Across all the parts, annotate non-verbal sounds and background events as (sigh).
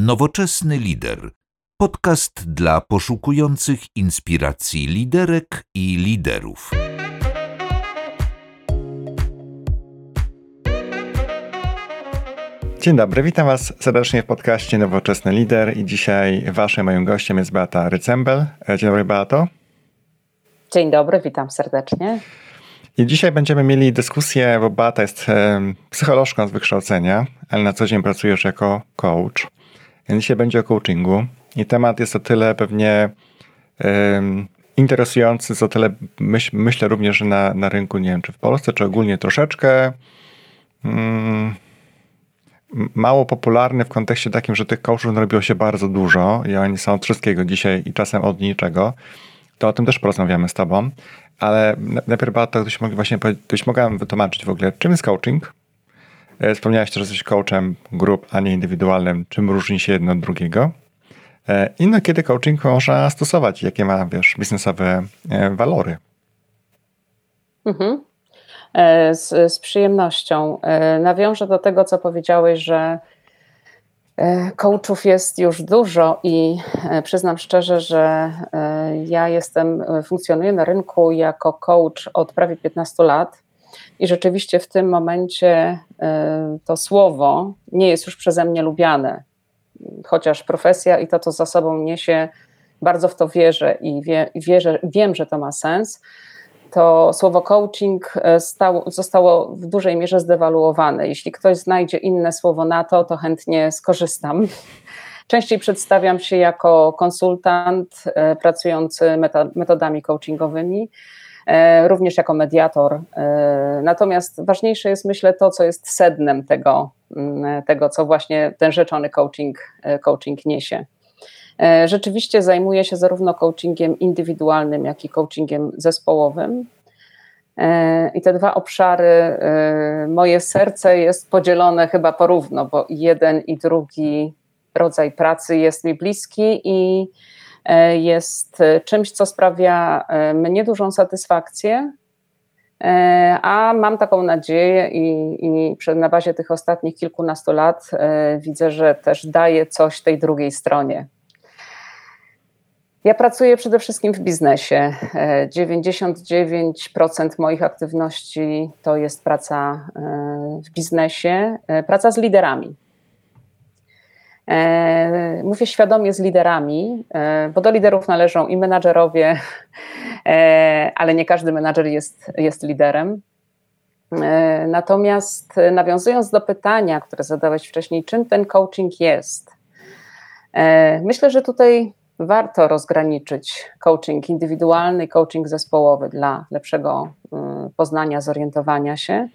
Nowoczesny lider. Podcast dla poszukujących inspiracji liderek i liderów. Dzień dobry, witam Was serdecznie w podcaście Nowoczesny Lider i dzisiaj Waszym moim gościem jest Beata Rycembel. Dzień dobry Beato. Dzień dobry, witam serdecznie. I dzisiaj będziemy mieli dyskusję, bo Beata jest psycholożką z wykształcenia, ale na co dzień pracujesz jako coach. Dzisiaj będzie o coachingu i temat jest o tyle pewnie um, interesujący, co tyle myśl, myślę również, na, na rynku, nie wiem, czy w Polsce, czy ogólnie troszeczkę um, mało popularny w kontekście takim, że tych coachów narobiło się bardzo dużo i oni są od wszystkiego dzisiaj i czasem od niczego. To o tym też porozmawiamy z tobą. Ale najpierw to byś mógł właśnie byś mogła wytłumaczyć w ogóle, czym jest coaching? E, wspomniałeś że jesteś coachem grup, a nie indywidualnym. Czym różni się jedno od drugiego? E, I no, kiedy coaching można stosować? Jakie ma, wiesz, biznesowe e, walory? Mhm. Z, z przyjemnością. Nawiążę do tego, co powiedziałeś, że coachów jest już dużo i przyznam szczerze, że ja jestem, funkcjonuję na rynku jako coach od prawie 15 lat i rzeczywiście w tym momencie e, to słowo nie jest już przeze mnie lubiane, chociaż profesja i to, co za sobą niesie, bardzo w to wierzę i wie, wierzę, wiem, że to ma sens. To słowo coaching e, stało, zostało w dużej mierze zdewaluowane. Jeśli ktoś znajdzie inne słowo na to, to chętnie skorzystam. Częściej przedstawiam się jako konsultant e, pracujący metodami coachingowymi również jako mediator. E, natomiast ważniejsze jest, myślę, to, co jest sednem tego, mm, tego co właśnie ten rzeczony coaching, e, coaching niesie. Rzeczywiście zajmuję się zarówno coachingiem indywidualnym, jak i coachingiem zespołowym. I te dwa obszary, moje serce jest podzielone chyba porówno, bo jeden i drugi rodzaj pracy jest mi bliski i E, jest e, czymś, co sprawia e, mnie dużą satysfakcję, a mam taką nadzieję i, i na bazie tych ostatnich kilkunastu lat widzę, że też daje coś tej drugiej stronie. Ja pracuję przede wszystkim w biznesie. 99% moich aktywności to jest praca w biznesie, praca z liderami. E, mówię świadomie z liderami, e, bo do liderów należą i menadżerowie, (laughs) e, ale nie każdy menadżer jest, jest liderem. Natomiast nawiązując do pytania, które zadałeś wcześniej, czym ten coaching jest? Myślę, że tutaj warto rozgraniczyć coaching indywidualny i coaching zespołowy dla lepszego poznania, zorientowania się.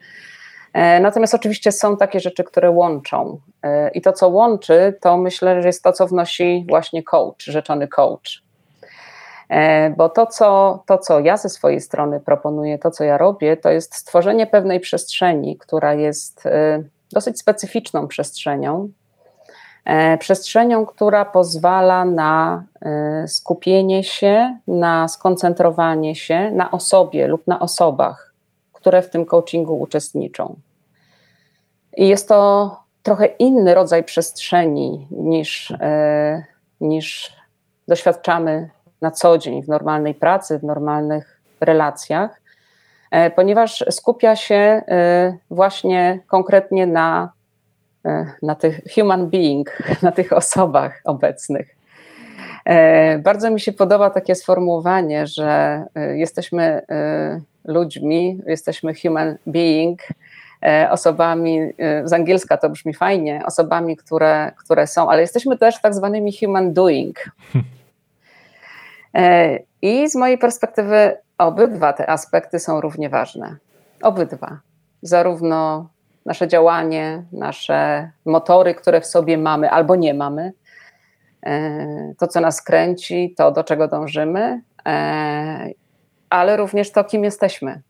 E, natomiast oczywiście są takie rzeczy, które łączą. E, I to, co łączy, to myślę, że jest to, co wnosi właśnie coach, rzeczony coach. E, bo to co, to, co ja ze swojej strony proponuję, to, co ja robię, to jest stworzenie pewnej przestrzeni, która jest dosyć specyficzną przestrzenią. Przestrzenią, która pozwala na skupienie się, na skoncentrowanie się na osobie lub na osobach które w tym coachingu uczestniczą. I jest to trochę inny rodzaj przestrzeni niż, e, niż doświadczamy na co dzień w normalnej pracy, w normalnych relacjach, e, ponieważ skupia się e, właśnie konkretnie na, na tych human being, (laughs) na tych osobach obecnych. Bardzo mi się podoba takie sformułowanie, że jesteśmy ludźmi, jesteśmy human being, e, osobami, e, z angielska to brzmi fajnie, osobami, które, które są, ale jesteśmy też tak zwanymi human doing. E, I z mojej perspektywy obydwa te aspekty są równie ważne. Obydwa. Zarówno nasze działanie, nasze motory, które w sobie mamy albo nie mamy, to, co nas kręci, to, do czego dążymy, ale również to, kim jesteśmy.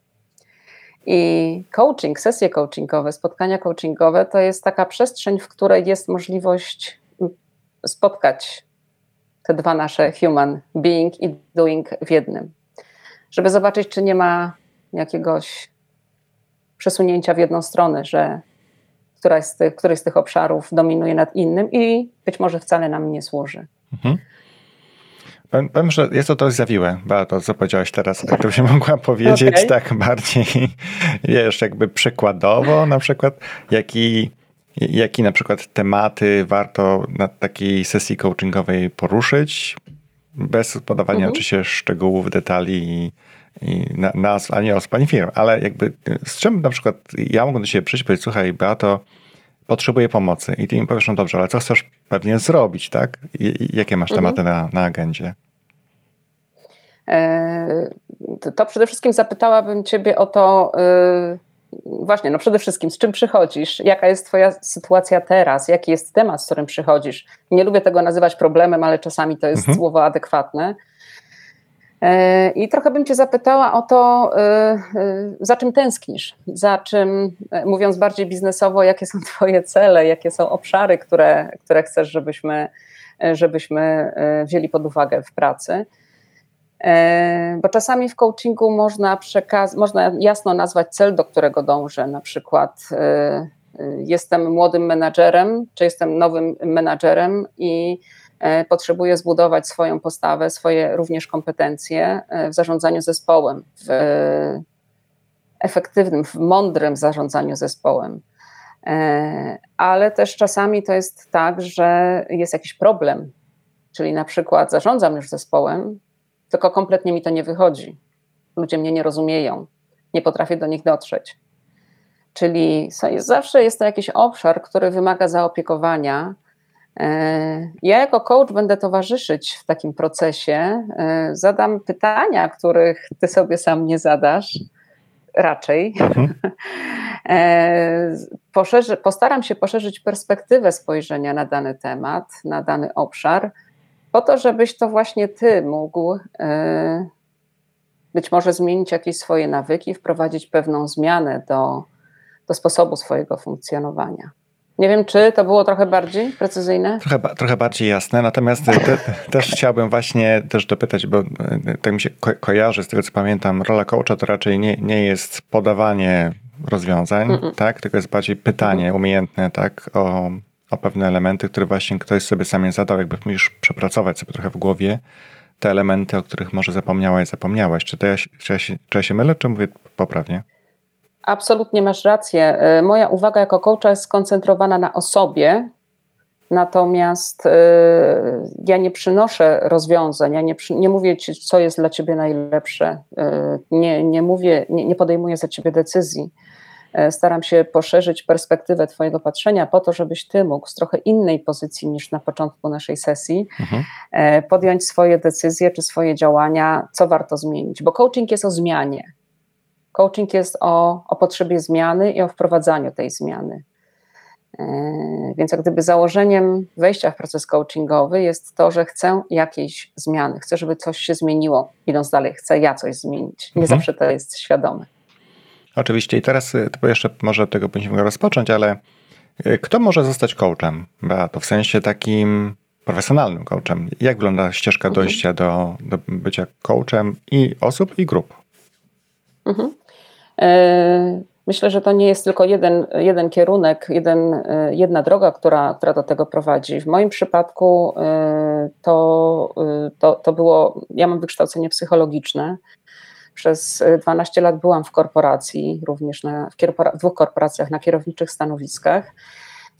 I coaching, sesje coachingowe, spotkania coachingowe to jest taka przestrzeń, w której jest możliwość spotkać te dwa nasze human being i doing w jednym. Żeby zobaczyć, czy nie ma jakiegoś przesunięcia w jedną stronę, że która z tych, który z tych obszarów dominuje nad innym i być może wcale nam nie służy. Mhm. Powiem, że jest to dość zawiłe, to co powiedziałaś teraz, to się (laughs) mogła powiedzieć okay. tak bardziej, (laughs) wiesz, jakby przykładowo na przykład, jaki, jaki na przykład tematy warto na takiej sesji coachingowej poruszyć, bez podawania mhm. oczywiście szczegółów, detali i, i nazw, a nie firm, ale jakby z czym na przykład ja mogę do siebie przyjść i powiedzieć, słuchaj Beato, potrzebuję pomocy i ty mi powiesz, no dobrze, ale co chcesz pewnie zrobić, tak? I, jakie masz mhm. tematy na, na agendzie? E, to przede wszystkim zapytałabym Ciebie o to, e, właśnie, no przede wszystkim, z czym przychodzisz? Jaka jest Twoja sytuacja teraz? Jaki jest temat, z którym przychodzisz? Nie lubię tego nazywać problemem, ale czasami to jest mhm. słowo adekwatne. E, I trochę bym Cię zapytała o to, za czym tęsknisz, za czym, mówiąc bardziej biznesowo, jakie są Twoje cele, jakie są obszary, które, które chcesz, żebyśmy, żebyśmy wzięli pod uwagę w pracy. E, bo czasami w coachingu można, przekaz- można jasno nazwać cel, do którego dążę. Na przykład e, e, jestem młodym menadżerem, czy jestem nowym menadżerem i potrzebuję zbudować swoją postawę, swoje również kompetencje w zarządzaniu zespołem, w efektywnym, w mądrym zarządzaniu zespołem. Ale też czasami to jest tak, że jest jakiś problem, czyli na przykład zarządzam już zespołem, tylko kompletnie mi to nie wychodzi. Ludzie mnie nie rozumieją, nie potrafię do nich dotrzeć. Czyli zawsze jest to jakiś obszar, który wymaga zaopiekowania. E, ja jako coach będę towarzyszyć w takim procesie. E, zadam pytania, których ty sobie sam nie zadasz, raczej. Mhm. (laughs) E, poszerzy, postaram się poszerzyć perspektywę spojrzenia na dany temat, na dany obszar po to, żebyś to właśnie ty mógł być może zmienić jakieś swoje nawyki, wprowadzić pewną zmianę do, do sposobu swojego funkcjonowania. Nie wiem, czy to było trochę bardziej precyzyjne? Trochę, trochę bardziej jasne, natomiast te, też chciałbym właśnie też dopytać, bo e, tak mi się ko kojarzy, z tego co pamiętam, rola coacha to raczej nie, nie jest podawanie rozwiązań, mm -mm. tak, tylko jest bardziej pytanie umiejętne, tak, o o pewne elementy, które właśnie ktoś sobie sam zadał, jakby musisz przepracować sobie trochę w głowie te elementy, o których może zapomniałaś, zapomniałaś. Czy, to ja, czy, ja się, czy ja się mylę, czy mówię poprawnie? Absolutnie masz rację. Y, moja uwaga jako coacha jest skoncentrowana na osobie, natomiast y, ja nie przynoszę rozwiązań, ja nie, nie mówię ci, co jest dla ciebie najlepsze, y, nie, nie mówię, nie, nie podejmuję za ciebie decyzji. E, staram się poszerzyć perspektywę Twojego patrzenia po to, żebyś Ty mógł z trochę innej pozycji niż na początku naszej sesji mhm. E, podjąć swoje decyzje czy swoje działania, co warto zmienić. Bo coaching jest o zmianie. Coaching jest o, o potrzebie zmiany i o wprowadzaniu tej zmiany. E, więc jak gdyby założeniem wejścia w proces coachingowy jest to, że chcę jakiejś zmiany, chcę, żeby coś się zmieniło. Idąc dalej, chcę ja coś zmienić. Nie mhm. zawsze to jest świadome. Oczywiście i teraz y, to jeszcze może tego będziemy rozpocząć, ale y, kto może zostać coachem? To w sensie takim profesjonalnym coachem. Jak wygląda ścieżka mhm. dojścia do, do bycia coachem i osób, i grup? Mhm. E, myślę, że to nie jest tylko jeden, jeden kierunek, jeden, e, jedna droga, która, która do tego prowadzi. W moim przypadku e, to, to, to było, ja mam wykształcenie psychologiczne, przez 12 lat byłam w korporacji, również na, w, w dwóch korporacjach na kierowniczych stanowiskach.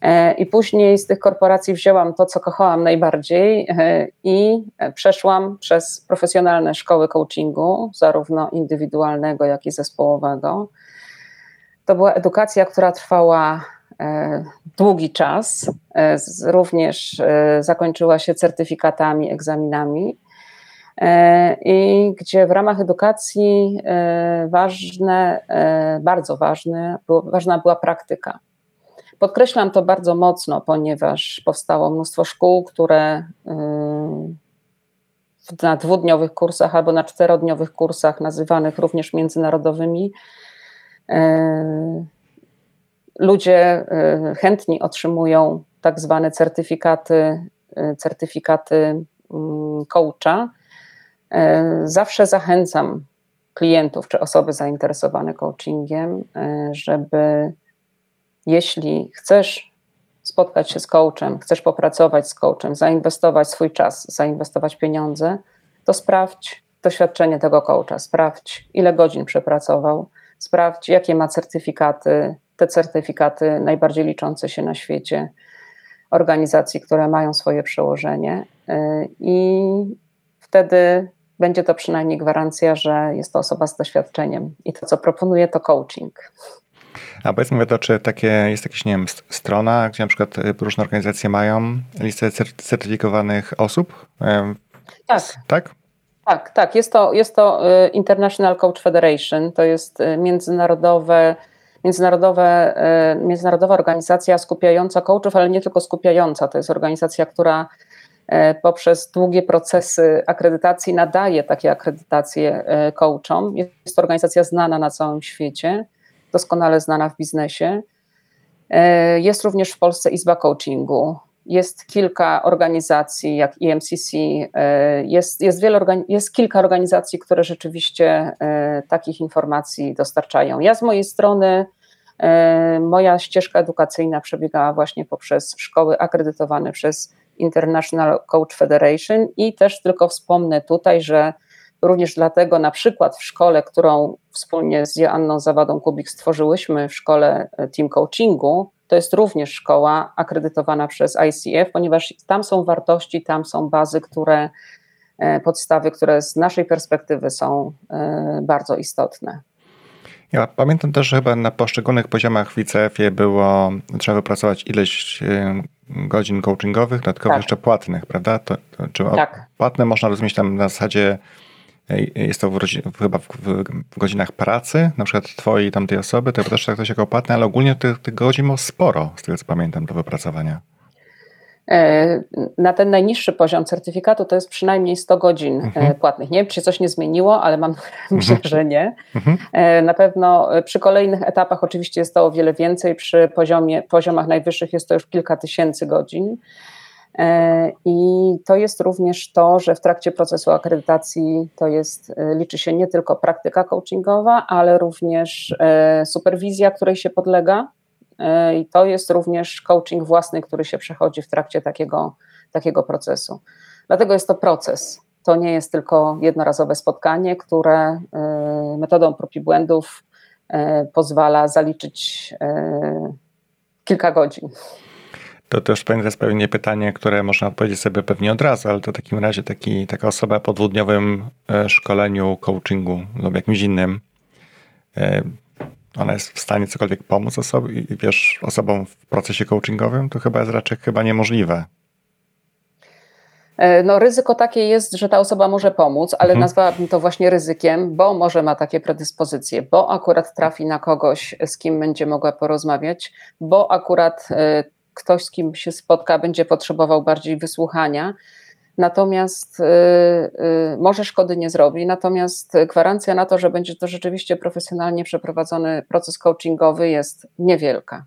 E, I później z tych korporacji wzięłam to, co kochałam najbardziej e, i przeszłam przez profesjonalne szkoły coachingu, zarówno indywidualnego, jak i zespołowego. To była edukacja, która trwała e, długi czas. Również zakończyła się certyfikatami, egzaminami. I gdzie w ramach edukacji ważne, bardzo ważne, ważna była praktyka. Podkreślam to bardzo mocno, ponieważ powstało mnóstwo szkół, które na dwudniowych kursach albo na czterodniowych kursach, nazywanych również międzynarodowymi, ludzie chętni otrzymują tak zwane certyfikaty, certyfikaty mm, coacha, zawsze zachęcam klientów czy osoby zainteresowane coachingiem, żeby jeśli chcesz spotkać się z coachem, chcesz popracować z coachem, zainwestować swój czas, zainwestować pieniądze, to sprawdź doświadczenie tego coacha, sprawdź ile godzin przepracował, sprawdź jakie ma certyfikaty, te certyfikaty najbardziej liczące się na świecie, organizacji, które mają swoje przełożenie y, i wtedy będzie to przynajmniej gwarancja, że jest to osoba z doświadczeniem i to, co proponuje, to coaching. A powiedzmy to, czy takie, jest jakaś, nie wiem, strona, gdzie na przykład y, różne organizacje mają listę certyfikowanych osób? Tak. Tak? Tak, tak. Jest to, jest to y, International Coach Federation, to jest międzynarodowe, międzynarodowe, międzynarodowa organizacja skupiająca coachów, ale nie tylko skupiająca. To jest organizacja, która poprzez długie procesy akredytacji nadaje takie akredytacje coachom. Jest to organizacja znana na całym świecie, doskonale znana w biznesie. E, jest również w Polsce Izba Coachingu. Jest kilka organizacji, jak EMCC, jest, jest, wiele jest kilka organizacji, które rzeczywiście takich informacji dostarczają. Ja z mojej strony, moja ścieżka edukacyjna przebiegała właśnie poprzez szkoły akredytowane przez International Coach Federation i też tylko wspomnę tutaj, że również dlatego na przykład w szkole, którą wspólnie z Joanną Zawadą Kubik stworzyłyśmy w szkole e, Team Coachingu, to jest również szkoła akredytowana przez ICF, ponieważ tam są wartości, tam są bazy, które e, podstawy, które z naszej perspektywy są e, bardzo istotne. Ja pamiętam też, że chyba na poszczególnych poziomach w ICF-ie było, trzeba wypracować ileś godzin coachingowych, dodatkowo tak. jeszcze płatnych, prawda? To, to, czy tak. Płatne można rozumieć tam na zasadzie, jest to w, chyba w, w, godzinach pracy, na przykład twojej tamtej osoby, to też tak jako płatne, ale ogólnie tych, tych godzin ma sporo, z tego co pamiętam, do wypracowania. E, na ten najniższy poziom certyfikatu to jest przynajmniej 100 godzin e, mhm. płatnych. Nie wiem, czy się coś nie zmieniło, ale mam (laughs) nadzieję, mhm. że nie. Mhm. E, na pewno przy kolejnych etapach oczywiście jest to o wiele więcej, przy poziomie, poziomach najwyższych jest to już kilka tysięcy godzin. I to jest również to, że w trakcie procesu akredytacji to jest, liczy się nie tylko praktyka coachingowa, ale również superwizja, której się podlega E, I to jest również coaching własny, który się przechodzi w trakcie takiego, takiego procesu. Dlatego jest to proces. To nie jest tylko jednorazowe spotkanie, które e, metodą prób i błędów e, pozwala zaliczyć kilka godzin. To też jest pewnie pytanie, które można odpowiedzieć sobie pewnie od razu, ale to w takim razie taki, taka osoba po dwudniowym szkoleniu, coachingu lub jakimś innym ona jest w stanie cokolwiek pomóc osobie, wiesz, osobom w procesie coachingowym, to chyba jest raczej chyba niemożliwe. E, no, ryzyko takie jest, że ta osoba może pomóc, ale mhm. nazwałabym to właśnie ryzykiem, bo może ma takie predyspozycje, bo akurat trafi na kogoś, z kim będzie mogła porozmawiać, bo akurat e, ktoś, z kim się spotka, będzie potrzebował bardziej wysłuchania. Natomiast y, y, może szkody nie zrobi, natomiast gwarancja na to, że będzie to rzeczywiście profesjonalnie przeprowadzony proces coachingowy jest niewielka.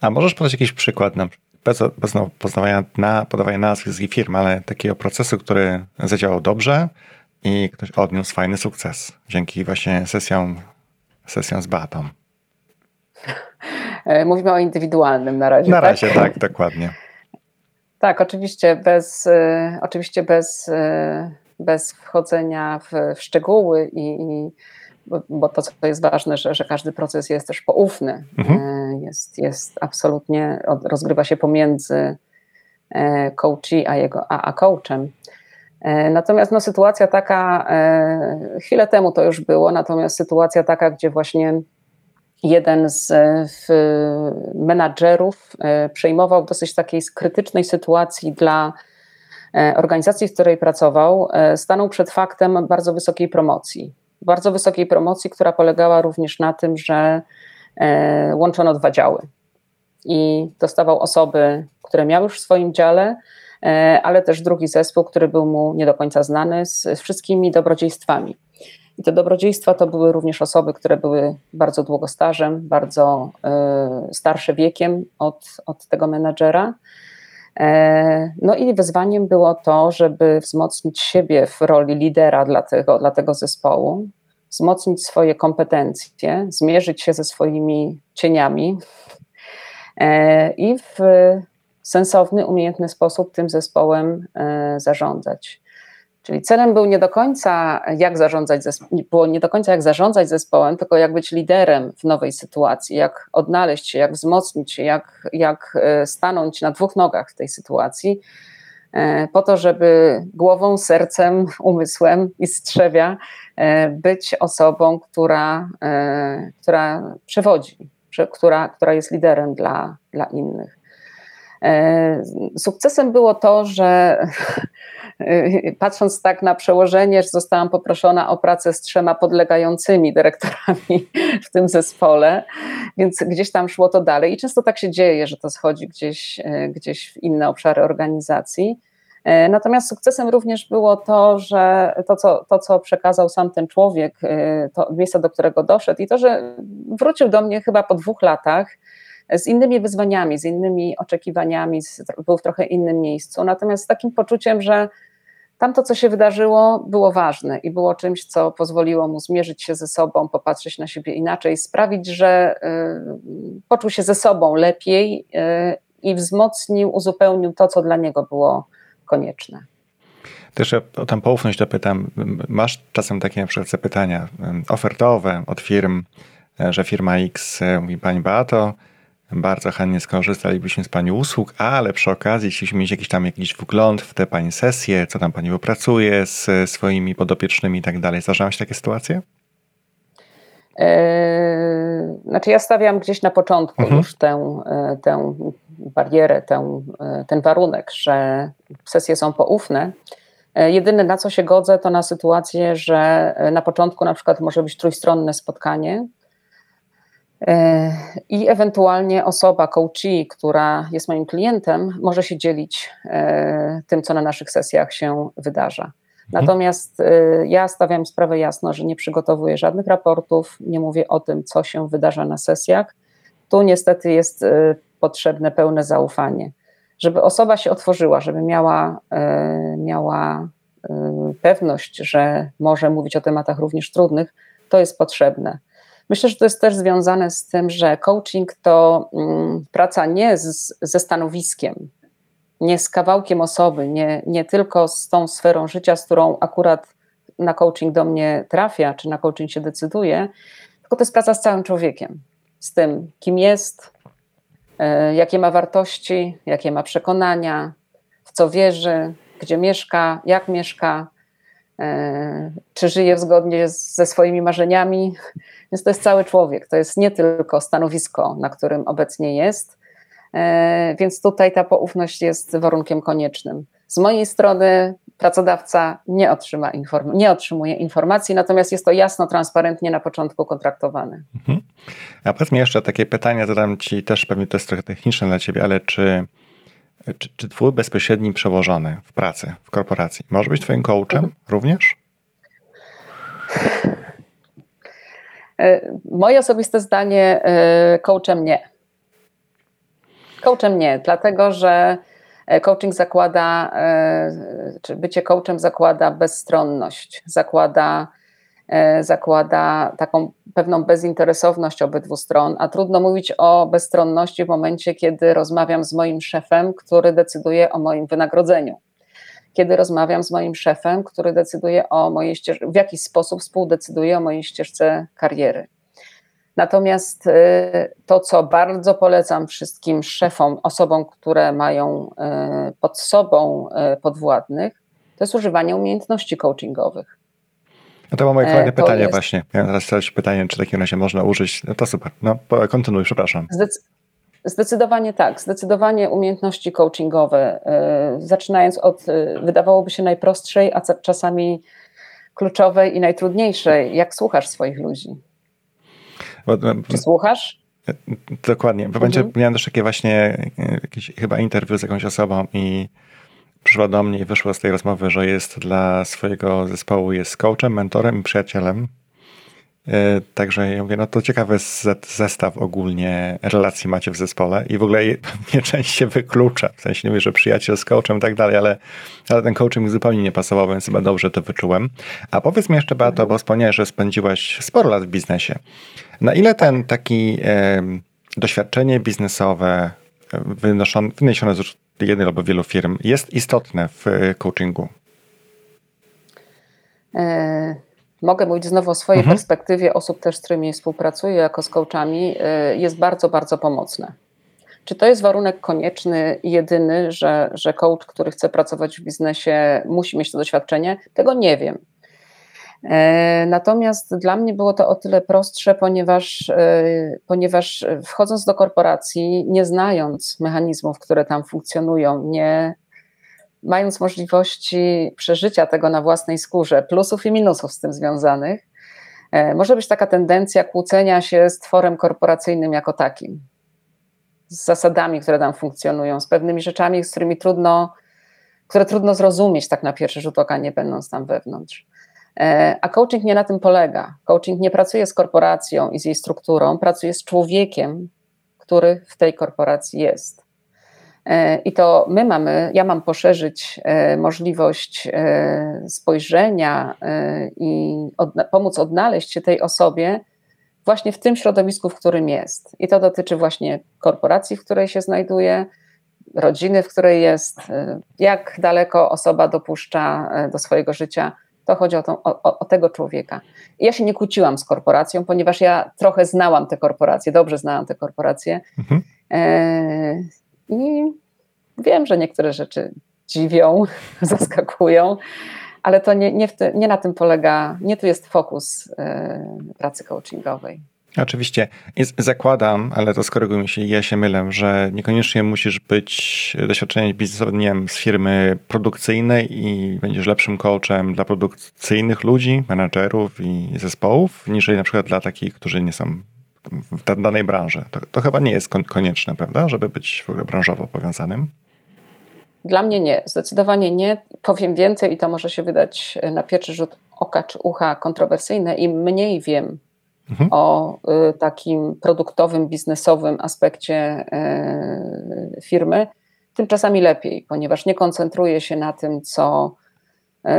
A możesz podać jakiś przykład, na, bez, bez poznawania na, podawania nazwisk i firm, ale takiego procesu, który zadziałał dobrze i ktoś odniósł fajny sukces dzięki właśnie sesjom, sesjom z Batą? (laughs) Mówimy o indywidualnym na razie. Na razie, tak, tak dokładnie. Tak, oczywiście bez, y, oczywiście bez, y, bez wchodzenia w, w szczegóły i, i bo to, co jest ważne, że, że każdy proces jest też poufny, mhm. Jest, jest absolutnie, rozgrywa się pomiędzy coachi a, jego, a, a coachem. Natomiast no, sytuacja taka, chwilę temu to już było, natomiast sytuacja taka, gdzie właśnie jeden z menadżerów e, przejmował dosyć takiej krytycznej sytuacji dla e, organizacji, w której pracował, e, stanął przed faktem bardzo wysokiej promocji. Bardzo wysokiej promocji, która polegała również na tym, że łączono dwa działy. I dostawał osoby, które miały już w swoim dziale, ale też drugi zespół, który był mu nie do końca znany, z wszystkimi dobrodziejstwami. I te dobrodziejstwa to były również osoby, które były bardzo długostażem, bardzo y, starsze wiekiem od, od tego menadżera. E, no i wyzwaniem było to, żeby wzmocnić siebie w roli lidera dla tego, dla tego zespołu, wzmocnić swoje kompetencje, zmierzyć się ze swoimi cieniami, i w sensowny, umiejętny sposób tym zespołem zarządzać. Czyli celem był nie do końca jak zarządzać było nie do końca jak zarządzać zespołem, tylko jak być liderem w nowej sytuacji, jak odnaleźć się, jak wzmocnić się, jak, jak stanąć na dwóch nogach w tej sytuacji E, po to, żeby głową, sercem, (laughs) umysłem i strzewia e, być osobą, która, e, która przewodzi, która, która jest liderem dla, dla innych. Sukcesem było to, że (laughs) (laughs) patrząc tak na przełożenie, że zostałam poproszona o pracę z trzema podlegającymi dyrektorami (laughs) w tym zespole, więc gdzieś tam szło to dalej. I często tak się dzieje, że to schodzi gdzieś, gdzieś w inne obszary organizacji. E, natomiast sukcesem również było to, że to co, to, co przekazał sam ten człowiek, e, to miejsce, do którego doszedł, i to, że wrócił do mnie chyba po dwóch latach z innymi wyzwaniami, z innymi oczekiwaniami, był w trochę innym miejscu. Natomiast z takim poczuciem, że tamto, co się wydarzyło, było ważne i było czymś, co pozwoliło mu zmierzyć się ze sobą, popatrzeć na siebie inaczej, sprawić, że y, poczuł się ze sobą lepiej y, i wzmocnił, uzupełnił to, co dla niego było konieczne. Też o tę poufność dopytam. Masz czasem takie na przykład zapytania ofertowe od firm, e, że firma X e, mówi Pani Beato, bardzo chętnie skorzystalibyśmy z Pani usług, ale przy okazji chcieliśmy mieć jakiś tam jakiś wgląd w te Pani sesje, co tam Pani wypracuje z swoimi podopiecznymi i tak dalej. Zdarzają się takie sytuacje? Eee, znaczy ja stawiam gdzieś na początku mhm. już tę, e, tę barierę, tę, e, ten warunek, że sesje są poufne. E, jedyne na co się godzę to na sytuację, że na początku na przykład może być trójstronne spotkanie i ewentualnie osoba, coachee, która jest moim klientem, może się dzielić tym, co na naszych sesjach się wydarza. Mhm. Natomiast y, ja stawiam sprawę jasno, że nie przygotowuję żadnych raportów, nie mówię o tym, co się wydarza na sesjach. Tu niestety jest y, potrzebne pełne zaufanie. Żeby osoba się otworzyła, żeby miała, miała pewność, że może mówić o tematach również trudnych, to jest potrzebne. Myślę, że to jest też związane z tym, że coaching to mm, praca nie z, ze stanowiskiem, nie z kawałkiem osoby, nie, nie tylko z tą sferą życia, z którą akurat na coaching do mnie trafia, czy na coaching się decyduje, tylko to jest praca z całym człowiekiem, z tym, kim jest, e, jakie ma wartości, jakie ma przekonania, w co wierzy, gdzie mieszka, jak mieszka, czy żyje zgodnie ze swoimi marzeniami. Więc to jest cały człowiek, to jest nie tylko stanowisko, na którym obecnie jest, E, więc tutaj ta poufność jest warunkiem koniecznym. Z mojej strony pracodawca nie, otrzyma inform- nie otrzymuje informacji, natomiast jest to jasno, transparentnie na początku kontraktowane. Mhm. A powiedz mi jeszcze takie pytanie, zadam Ci też, pewnie to jest trochę techniczne dla Ciebie, ale czy, czy, czy Twój bezpośredni przełożony w pracy, w korporacji, może być Twoim coachem mhm. również? E, moje osobiste zdanie, e, coachem nie Coachem nie, dlatego że e, coaching zakłada, czy bycie coachem zakłada bezstronność, zakłada, zakłada taką pewną bezinteresowność obydwu stron, a trudno mówić o bezstronności w momencie, kiedy rozmawiam z moim szefem, który decyduje o moim wynagrodzeniu. Kiedy rozmawiam z moim szefem, który decyduje o mojej ścieżce, w jaki sposób współdecyduje o mojej ścieżce kariery. Natomiast y, to, co bardzo polecam wszystkim szefom, osobom, które mają y, pod sobą y, podwładnych, to jest używanie umiejętności coachingowych. No to było moje kolejne e, pytanie jest... właśnie. Miałem teraz zadać pytanie, czy w takim razie można użyć. No to super. No kontynuuj, przepraszam. Zdecydowanie tak. Zdecydowanie umiejętności coachingowe, zaczynając od, wydawałoby się najprostszej, a czasami kluczowej i najtrudniejszej, jak słuchasz swoich ludzi. Bo, Czy słuchasz? Dokładnie. Momencie mhm. miałem też takie właśnie e, jakieś chyba interwiu z jakąś osobą i przyszła do mnie i wyszło z tej rozmowy, że jest dla swojego zespołu jest coachem, mentorem i przyjacielem. E, także ja mówię, no to ciekawy zestaw ogólnie relacji macie w zespole i w ogóle (laughs) nie część się wyklucza. W sensie nie mówię, że przyjaciel z coachem i tak dalej, ale, ale ten coaching zupełnie nie pasował, więc chyba dobrze to wyczułem. A powiedz mi jeszcze, Beato, bo wspomniałeś, że spędziłaś sporo lat w biznesie. Na ile ten taki doświadczenie biznesowe wynoszone, wyniesione z jednej albo wielu firm jest istotne w coachingu? E, mogę mówić znowu o swojej mhm. perspektywie osób też, z którymi współpracuję jako z coachami, e, jest bardzo, bardzo pomocne. Czy to jest warunek konieczny jedyny, że, że coach, który chce pracować w biznesie, musi mieć to doświadczenie? Tego nie wiem. E, natomiast dla mnie było to o tyle prostsze, ponieważ, ponieważ wchodząc do korporacji, nie znając mechanizmów, które tam funkcjonują, nie mając możliwości przeżycia tego na własnej skórze, plusów i minusów z tym związanych, e, może być taka tendencja kłócenia się z tworem korporacyjnym jako takim, z zasadami, które tam funkcjonują, z pewnymi rzeczami, z którymi trudno, które trudno zrozumieć tak na pierwszy rzut oka, nie będąc tam wewnątrz. E, a coaching nie na tym polega. Coaching nie pracuje z korporacją i z jej strukturą, pracuje z człowiekiem, który w tej korporacji jest. E, I to my mamy, ja mam poszerzyć e, możliwość spojrzenia i pomóc odnaleźć się tej osobie właśnie w tym środowisku, w którym jest. I to dotyczy właśnie korporacji, w której się znajduje, rodziny, w której jest, jak daleko osoba dopuszcza do swojego życia. To chodzi o, tą, o, o tego człowieka. I ja się nie kłóciłam z korporacją, ponieważ ja trochę znałam te korporacje, dobrze znałam te korporacje. Mhm. I wiem, że niektóre rzeczy dziwią, (laughs) zaskakują, ale to nie, nie, ty, nie, na tym polega, nie tu jest fokus y, pracy coachingowej. Oczywiście. Zakładam, ale to skoryguj mi się, ja się mylę, że niekoniecznie musisz być doświadczeniem biznesowym z firmy produkcyjnej i będziesz lepszym coachem dla produkcyjnych ludzi, menadżerów i zespołów, niż na przykład dla takich, którzy nie są w danej branży. To, to chyba nie jest konieczne, prawda, żeby być w ogóle branżowo powiązanym? Dla mnie nie, zdecydowanie nie. Powiem więcej i to może się wydać na pierwszy rzut oka czy ucha kontrowersyjne. Im mniej wiem mhm. o y, takim produktowym, biznesowym aspekcie y, firmy, tym czasami lepiej, ponieważ nie koncentruję się na tym, co,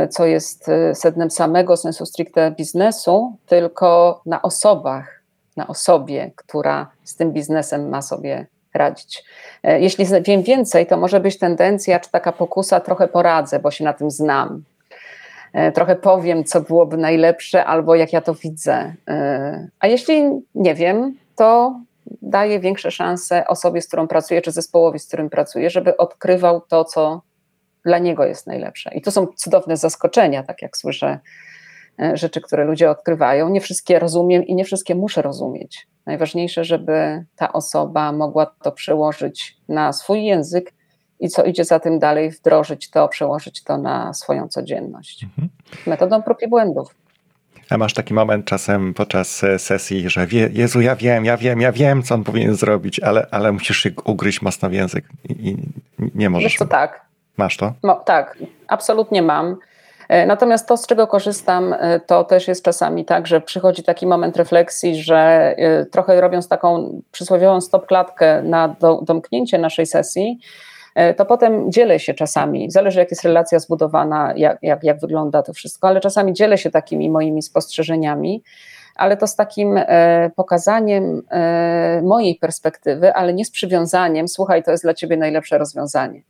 y, co jest sednem samego sensu stricte biznesu, tylko na osobach, na osobie, która z tym biznesem ma sobie radzić. E, jeśli wiem więcej, to może być tendencja, czy taka pokusa, trochę poradzę, bo się na tym znam. E, trochę powiem, co byłoby najlepsze, albo jak ja to widzę. E, a jeśli nie wiem, to daję większe szanse osobie, z którą pracuję, czy zespołowi, z którym pracuję, żeby odkrywał to, co dla niego jest najlepsze. I to są cudowne zaskoczenia, tak jak słyszę rzeczy, które ludzie odkrywają. Nie wszystkie rozumiem i nie wszystkie muszę rozumieć. Najważniejsze, żeby ta osoba mogła to przełożyć na swój język i co idzie za tym dalej, wdrożyć to, przełożyć to na swoją codzienność. Mhm. Metodą prób i błędów. A masz taki moment czasem podczas sesji, że wie, Jezu, ja wiem, ja wiem, ja wiem, co on powinien zrobić, ale, ale musisz się ugryźć mocno w język i, i nie możesz. Wiesz co, tak. Masz to? No, tak, absolutnie mam. E, natomiast to, z czego korzystam, e, to też jest czasami tak, że przychodzi taki moment refleksji, że e, trochę robiąc taką przysłowiową stopklatkę na do, domknięcie naszej sesji, to potem dzielę się czasami, zależy jak jest relacja zbudowana, jak, jak, jak wygląda to wszystko, ale czasami dzielę się takimi moimi spostrzeżeniami, ale to z takim pokazaniem mojej perspektywy, ale nie z przywiązaniem, słuchaj, to jest dla ciebie najlepsze rozwiązanie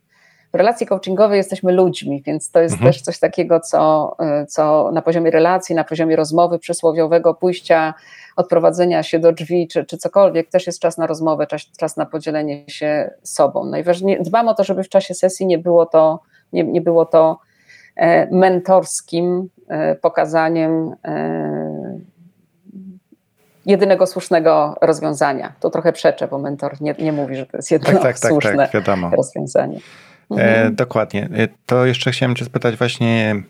w relacji coachingowej jesteśmy ludźmi, więc to jest mhm. też coś takiego, co, y, co na poziomie relacji, na poziomie rozmowy przysłowiowego, pójścia, odprowadzenia się do drzwi, czy, czy cokolwiek, też jest czas na rozmowę, czas, czas na podzielenie się sobą. Najważniejsze, dbam o to, żeby w czasie sesji nie było to, nie, nie było to e, mentorskim e, pokazaniem e, jedynego słusznego rozwiązania. To trochę przeczę, bo mentor nie, nie mówi, że to jest jedyne tak, tak, słuszne tak, tak, rozwiązanie. E, mhm. dokładnie. E, to jeszcze chciałem Cię spytać właśnie,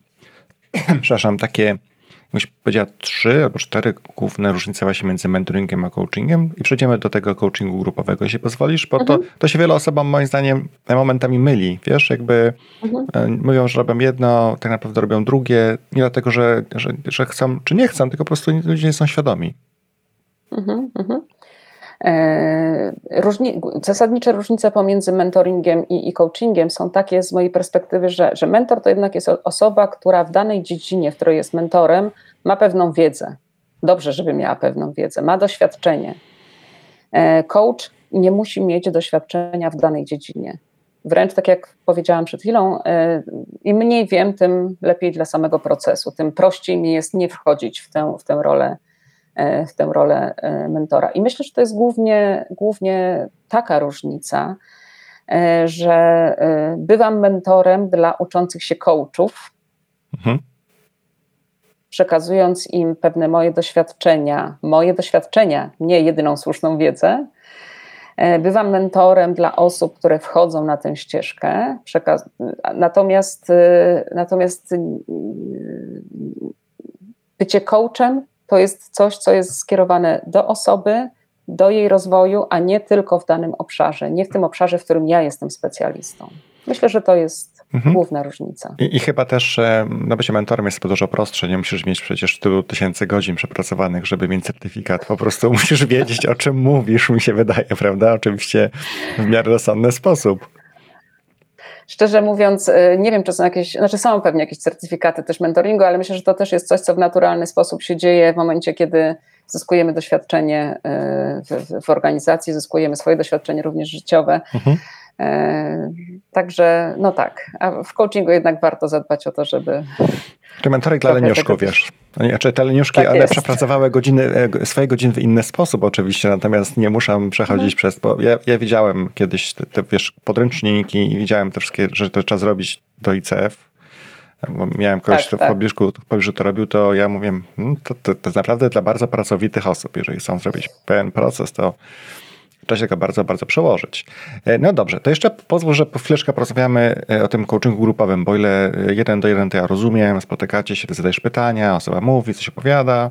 (clears throat) przepraszam, takie, jakbyś powiedziała, trzy albo cztery główne różnice właśnie między mentoringiem a coachingiem i przejdziemy do tego coachingu grupowego, jeśli pozwolisz, bo mhm. to, to się wiele osobom moim zdaniem momentami myli, wiesz, jakby mhm. E, mówią, że robią jedno, tak naprawdę robią drugie, nie dlatego, że, że, że chcą czy nie chcą, tylko po prostu ludzie nie są świadomi. Mhm, mhm. E, różni, zasadnicze różnice pomiędzy mentoringiem i, i, coachingiem są takie z mojej perspektywy, że, że mentor to jednak jest osoba, która w danej dziedzinie, w której jest mentorem, ma pewną wiedzę. Dobrze, żeby miała pewną wiedzę, ma doświadczenie. Coach nie musi mieć doświadczenia w danej dziedzinie. Wręcz tak jak powiedziałam przed chwilą, im mniej wiem, tym lepiej dla samego procesu, tym prościej mi jest nie wchodzić w tę, w tę rolę w tę rolę mentora. I myślę, że to jest głównie, głównie taka różnica, E, że e, bywam mentorem dla uczących się coachów, mhm. przekazując im pewne moje doświadczenia, moje doświadczenia, nie jedyną słuszną wiedzę. E, bywam mentorem dla osób, które wchodzą na tę ścieżkę. Natomiast, natomiast bycie coachem to jest coś, co jest skierowane do osoby, do jej rozwoju, a nie tylko w danym obszarze, nie w tym obszarze, w którym ja jestem specjalistą. Myślę, że to jest mhm. główna różnica. I, I, chyba też no bycie mentorem jest dużo prostsze. Nie musisz mieć przecież tylu tysięcy godzin przepracowanych, żeby mieć certyfikat. Po prostu (laughs) musisz wiedzieć, o czym mówisz, mi się wydaje, prawda? Oczywiście w miarę rozsądny sposób. Szczerze mówiąc, y, nie wiem, czy są jakieś, znaczy są pewnie jakieś certyfikaty też mentoringu, ale myślę, że to też jest coś, co w naturalny sposób się dzieje w momencie, kiedy zyskujemy doświadczenie e, w, w organizacji, zyskujemy swoje doświadczenie również życiowe. Mhm. E, także, no tak, a w coachingu jednak warto zadbać o to, żeby. Czy mentory dla leniuszków, wiesz? Znaczy te leniuszki, tak ale jest. przepracowały godziny, e, swoje godziny w inny sposób oczywiście, natomiast nie muszę przechodzić mhm. przez, bo ja, ja widziałem kiedyś te, te, wiesz, podręczniki i widziałem te wszystkie, że to trzeba zrobić do ICF, bo miałem kogoś, tak, kto tak. w pobliżu, w pobliżu to robił, to ja mówię, hmm, to, to, to jest naprawdę dla bardzo pracowitych osób. Jeżeli chcą zrobić pełen proces, to się go bardzo, bardzo przełożyć. E, no dobrze, to jeszcze pozwól, że po chwileczkę porozmawiamy e, o tym coachingu grupowym, bo ile jeden do jeden to ja rozumiem, spotykacie się, zadajesz pytania, osoba mówi, coś opowiada,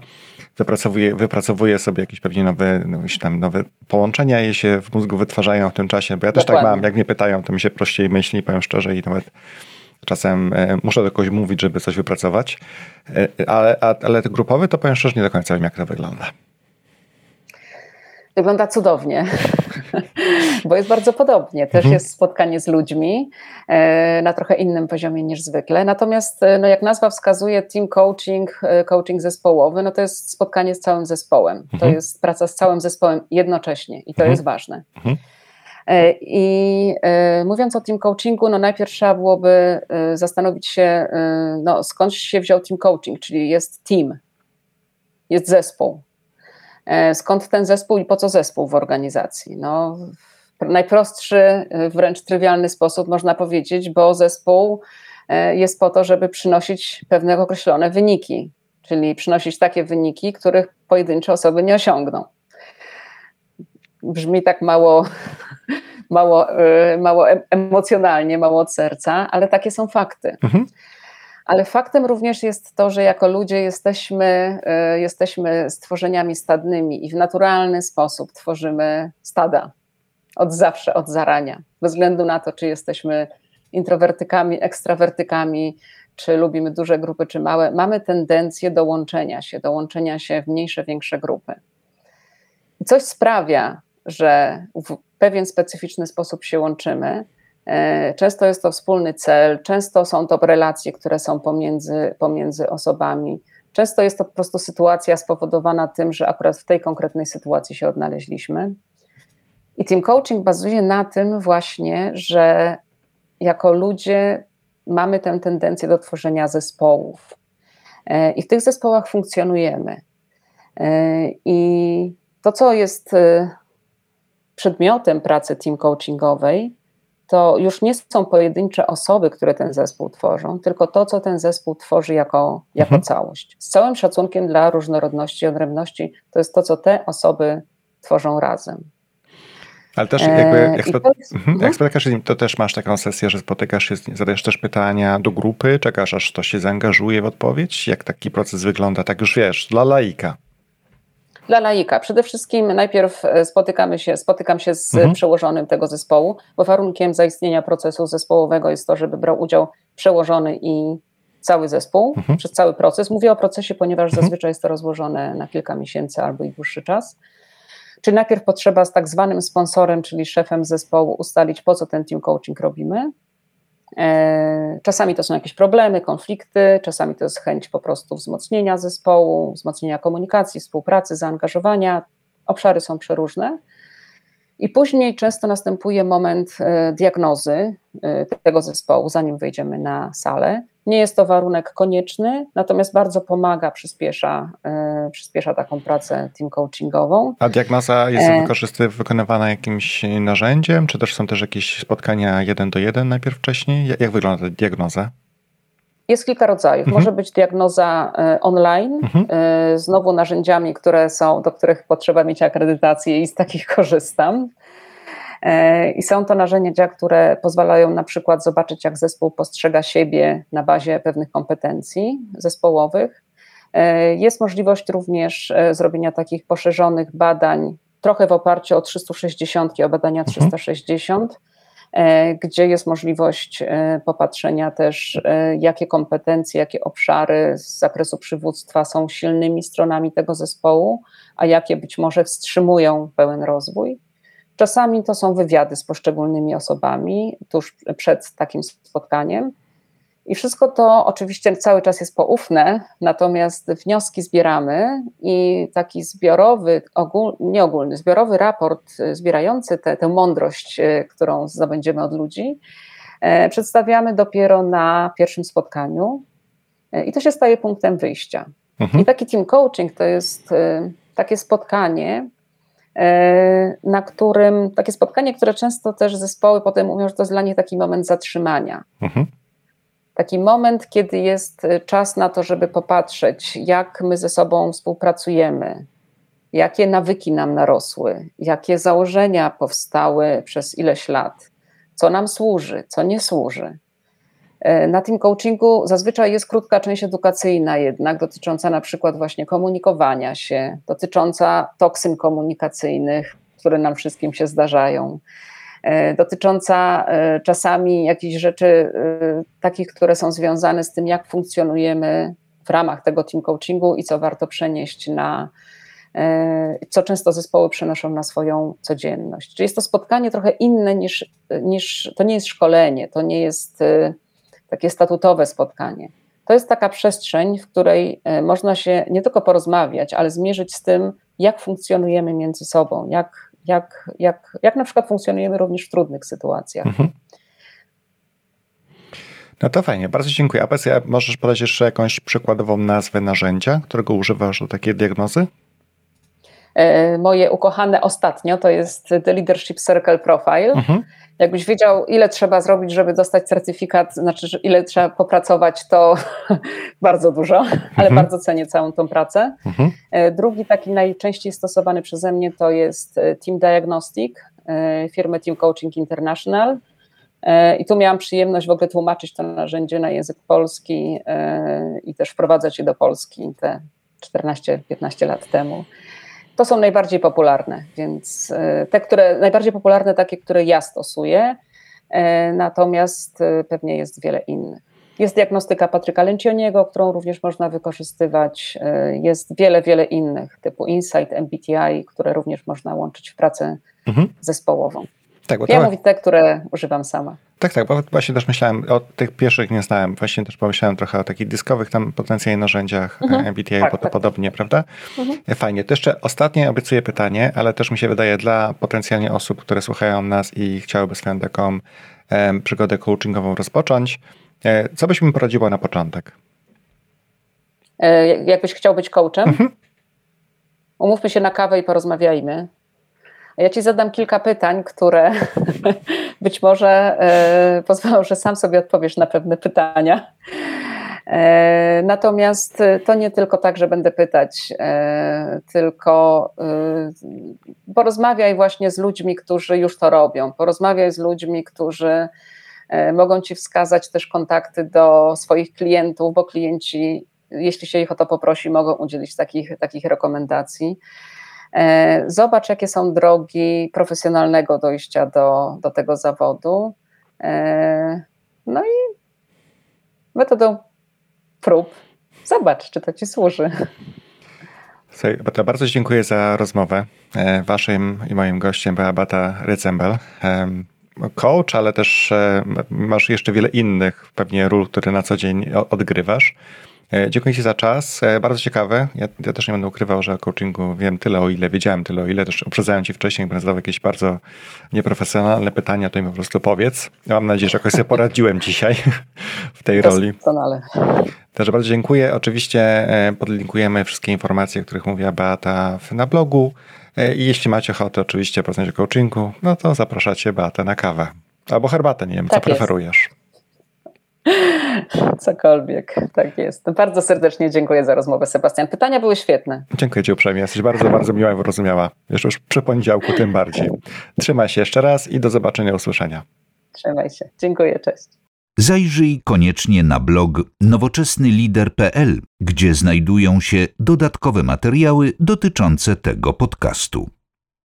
wypracowuje, wypracowuje sobie jakieś pewnie nowe, no, tam nowe połączenia je się w mózgu wytwarzają w tym czasie, bo ja też tak Dokładnie. tak mam, jak mnie pytają, to mi się prościej myśli, powiem szczerze i nawet Czasem e, muszę do kogoś mówić, żeby coś wypracować, ale, ale grupowy to powiem szczerze, nie do końca wiem, jak to wygląda. Wygląda cudownie, (laughs) bo jest bardzo podobnie. Też mhm. jest spotkanie z ludźmi e, na trochę innym poziomie niż zwykle. Natomiast, no jak nazwa wskazuje, team coaching, coaching zespołowy, no to jest spotkanie z całym zespołem. Mhm. To jest praca z całym zespołem jednocześnie i to mhm. jest ważne. Mhm. E, I e, mówiąc o team coachingu, no najpierw trzeba byłoby e, zastanowić się, no skąd się wziął team coaching, czyli jest team, jest zespół. Skąd ten zespół i po co zespół w organizacji? No, w najprostszy, wręcz trywialny sposób można powiedzieć, bo zespół jest po to, żeby przynosić pewne określone wyniki, czyli przynosić takie wyniki, których pojedyncze osoby nie osiągną brzmi tak mało, (laughs) mało, mało emocjonalnie, mało od serca, ale takie są fakty. Mhm. Ale faktem również jest to, że jako ludzie jesteśmy, y, jesteśmy stworzeniami stadnymi i w naturalny sposób tworzymy stada. Od zawsze, od zarania. Bez względu na to, czy jesteśmy introwertykami, ekstrawertykami, czy lubimy duże grupy, czy małe, mamy tendencję do łączenia się, do łączenia się w mniejsze, większe grupy. I coś sprawia, że w pewien specyficzny sposób się łączymy. E, często jest to wspólny cel, często są to relacje, które są pomiędzy, pomiędzy osobami. Często jest to po prostu sytuacja spowodowana tym, że akurat w tej konkretnej sytuacji się odnaleźliśmy. I team coaching bazuje na tym właśnie, że jako ludzie mamy tę tendencję do tworzenia zespołów. E, I w tych zespołach funkcjonujemy. E, I to, co jest przedmiotem pracy team coachingowej to już nie są pojedyncze osoby, które ten zespół tworzą, tylko to, co ten zespół tworzy jako, jako mhm. całość. Z całym szacunkiem dla różnorodności i odrębności, to jest to, co te osoby tworzą razem. Ale też jakby, jak, spo, jest, mhm, jak spotykasz się z nim, to też masz taką sesję, że spotykasz się, zadajesz też pytania do grupy, czekasz aż to się zaangażuje w odpowiedź? Jak taki proces wygląda? Tak już wiesz, dla laika. Dla laika. Przede wszystkim najpierw e, spotykamy się, spotykam się z mhm. przełożonym tego zespołu, bo warunkiem zaistnienia procesu zespołowego jest to, żeby brał udział przełożony i cały zespół mhm. przez cały proces. Mówię o procesie, ponieważ mhm. zazwyczaj jest to rozłożone na kilka miesięcy albo i dłuższy czas. Czyli najpierw potrzeba z tak zwanym sponsorem, czyli szefem zespołu, ustalić, po co ten team coaching robimy. E, czasami to są jakieś problemy, konflikty, czasami to jest chęć po prostu wzmocnienia zespołu, wzmocnienia komunikacji, współpracy, zaangażowania. obszary są przeróżne. I później często następuje moment diagnozy tego zespołu, zanim wejdziemy na salę. Nie jest to warunek konieczny, natomiast bardzo pomaga, przyspiesza, przyspiesza taką pracę team coachingową. A diagnoza jest e... wykonywana jakimś narzędziem, czy też są też jakieś spotkania jeden do jeden najpierw wcześniej? Jak wygląda diagnoza? Jest kilka rodzajów. Mhm. Może być diagnoza e, online, mhm. Znowu narzędziami, które są, do których potrzeba mieć akredytację i z takich korzystam. E, I są to narzędzia, które pozwalają na przykład zobaczyć, jak zespół postrzega siebie na bazie pewnych kompetencji zespołowych. Jest możliwość również zrobienia takich poszerzonych badań, trochę w oparciu o 360, o badania 360. Mhm E, gdzie jest możliwość e, popatrzenia też, e, jakie kompetencje, jakie obszary z zakresu przywództwa są silnymi stronami tego zespołu, a jakie być może wstrzymują pełen rozwój. Czasami to są wywiady z poszczególnymi osobami tuż przed takim spotkaniem. I wszystko to oczywiście cały czas jest poufne, natomiast wnioski zbieramy i taki zbiorowy, ogól, nie ogólny, zbiorowy raport e, zbierający te, tę mądrość, e, którą zdobędziemy od ludzi, e, przedstawiamy dopiero na pierwszym spotkaniu i to się staje punktem wyjścia. Mhm. I taki team coaching to jest takie spotkanie, na którym, takie spotkanie, które często też zespoły potem mówią, że to jest dla nich taki moment zatrzymania. Mhm taki moment, kiedy jest y, czas na to, żeby popatrzeć, jak my ze sobą współpracujemy, jakie nawyki nam narosły, jakie założenia powstały przez ileś lat, co nam służy, co nie służy. E, na tym coachingu zazwyczaj jest krótka część edukacyjna, jednak dotycząca na przykład właśnie komunikowania się, dotycząca toksyn komunikacyjnych, które nam wszystkim się zdarzają E, dotycząca e, czasami jakichś rzeczy takich, które są związane z tym, jak funkcjonujemy w ramach tego team coachingu i co warto przenieść na, co często zespoły przenoszą na swoją codzienność. Czyli jest to spotkanie trochę inne niż, niż to nie jest szkolenie, to nie jest takie statutowe spotkanie. To jest taka przestrzeń, w której można się nie tylko porozmawiać, ale zmierzyć z tym, jak funkcjonujemy między sobą, jak jak, jak, jak na przykład funkcjonujemy również w trudnych sytuacjach. Mhm. No to fajnie, bardzo dziękuję. A możesz podać jeszcze jakąś przykładową nazwę narzędzia, którego używasz do takiej diagnozy? E, moje ukochane ostatnio to jest The Leadership Circle Profile. Mhm. Jakbyś wiedział, ile trzeba zrobić, żeby dostać certyfikat, znaczy, ile trzeba popracować, to (laughs) bardzo dużo, ale mhm. bardzo cenię całą tą pracę. Mhm. E, drugi taki najczęściej stosowany przeze mnie to jest e, Team Diagnostic firmy Team Coaching International. I tu miałam przyjemność w ogóle tłumaczyć to narzędzie na język polski i też wprowadzać je do Polski te 14-15 lat temu. To są najbardziej popularne, więc e, te, które najbardziej popularne, takie, które ja stosuję, e, natomiast e, pewnie jest wiele innych. Jest diagnostyka Patryka Lencioniego, którą również można wykorzystywać. Jest wiele, wiele innych, typu Insight, MBTI, które również można łączyć w pracę mhm. zespołową. Tak, ja mówię te, które używam sama. Tak, tak, bo właśnie też myślałem, o tych pierwszych nie znałem, właśnie też pomyślałem trochę o takich dyskowych tam potencjalnie narzędziach mhm. MBTI tak, tak, podobnie, prawda? Mhm. E, fajnie. To jeszcze ostatnie obiecuję pytanie, ale też mi się wydaje dla potencjalnie osób, które słuchają nas i chciałyby swoją taką e, przygodę coachingową rozpocząć. E, co byś mi poradziła na początek? E, jakbyś chciał być coachem? Mhm. Umówmy się na kawę i porozmawiajmy. Ja Ci zadam kilka pytań, które (laughs) być może e, pozwolą, że sam sobie odpowiesz na pewne pytania. E, natomiast to nie tylko tak, że będę pytać, e, tylko porozmawiaj właśnie z ludźmi, którzy już to robią. Porozmawiaj z ludźmi, którzy mogą ci wskazać też kontakty do swoich klientów, bo klienci, jeśli się ich o to poprosi, mogą udzielić takich, takich rekomendacji. E, zobacz, jakie są drogi profesjonalnego dojścia do, do tego zawodu. E, no i metodą prób zobacz, czy to ci służy. to bardzo dziękuję za rozmowę. E, waszym i moim gościem była Bata Rycembel, coach, ale też masz jeszcze wiele innych pewnie ról, które na co dzień odgrywasz. E, dziękuję Ci za czas. E, bardzo ciekawe. Ja, ja, też nie będę ukrywał, że o coachingu wiem tyle, o ile wiedziałem tyle, o ile też uprzedzałem Ci wcześniej, będę zadał jakieś bardzo nieprofesjonalne pytania, to mi po prostu powiedz. Ja mam nadzieję, że jakoś sobie poradziłem dzisiaj w tej roli. Doskonale. Także bardzo dziękuję. Oczywiście e, podlinkujemy wszystkie informacje, o których mówiła Beata na blogu. I jeśli macie ochotę oczywiście poznać o coachingu, no to zapraszacie Beatę na kawę. Albo herbatę, nie wiem, tak co jest. preferujesz. Cokolwiek, tak jest. Bardzo serdecznie dziękuję za rozmowę, Sebastian. Pytania były świetne. Dziękuję Ci uprzejmie. Jesteś bardzo, bardzo miła i wyrozumiała. Już, już przy poniedziałku tym bardziej. Trzymaj się jeszcze raz i do zobaczenia, usłyszenia. Trzymaj się. Dziękuję, cześć. Zajrzyj koniecznie na blog nowoczesnylider.pl, gdzie znajdują się dodatkowe materiały dotyczące tego podcastu.